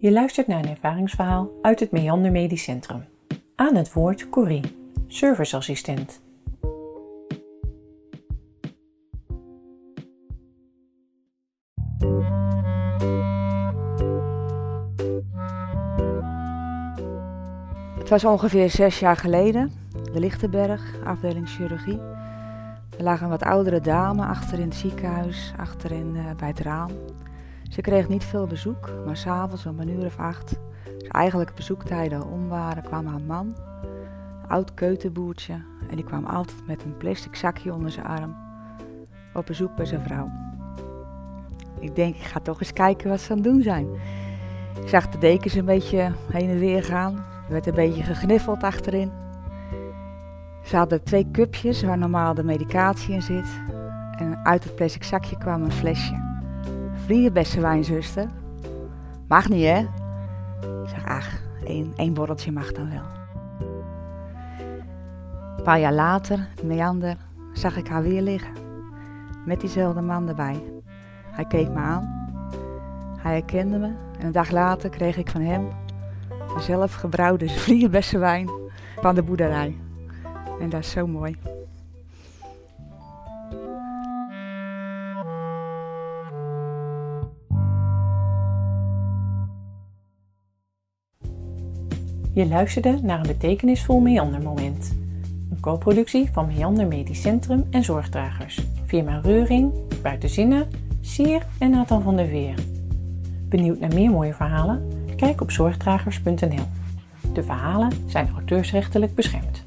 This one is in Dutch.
Je luistert naar een ervaringsverhaal uit het Meander Medisch Centrum. Aan het woord Corrie, serviceassistent. Het was ongeveer zes jaar geleden, de Lichtenberg, afdeling chirurgie. Er lag een wat oudere dame achter in het ziekenhuis, achterin uh, bij het raam. Ze kreeg niet veel bezoek, maar s'avonds om een uur of acht, als eigenlijk bezoektijden om waren, kwam haar man, een oud keutenboertje, en die kwam altijd met een plastic zakje onder zijn arm op bezoek bij zijn vrouw. Ik denk, ik ga toch eens kijken wat ze aan het doen zijn. Ik zag de dekens een beetje heen en weer gaan. Er werd een beetje gegniffeld achterin. Ze hadden twee cupjes waar normaal de medicatie in zit. En uit het plastic zakje kwam een flesje. Vrienden beste wijn, zuster. Mag niet, hè? Ik zeg, ach, één, één borreltje mag dan wel. Een paar jaar later, Meander, zag ik haar weer liggen. Met diezelfde man erbij. Hij keek me aan. Hij herkende me. En een dag later kreeg ik van hem de zelf gebrouwde vliegenbesse wijn van de boerderij. En dat is zo mooi. Je luisterde naar een betekenisvol Meandermoment. Een co-productie van Meander Medisch Centrum en Zorgdragers. Firma Reuring, Buitenzinnen, Sier en Nathan van der Veer. Benieuwd naar meer mooie verhalen? Kijk op zorgdragers.nl. De verhalen zijn auteursrechtelijk beschermd.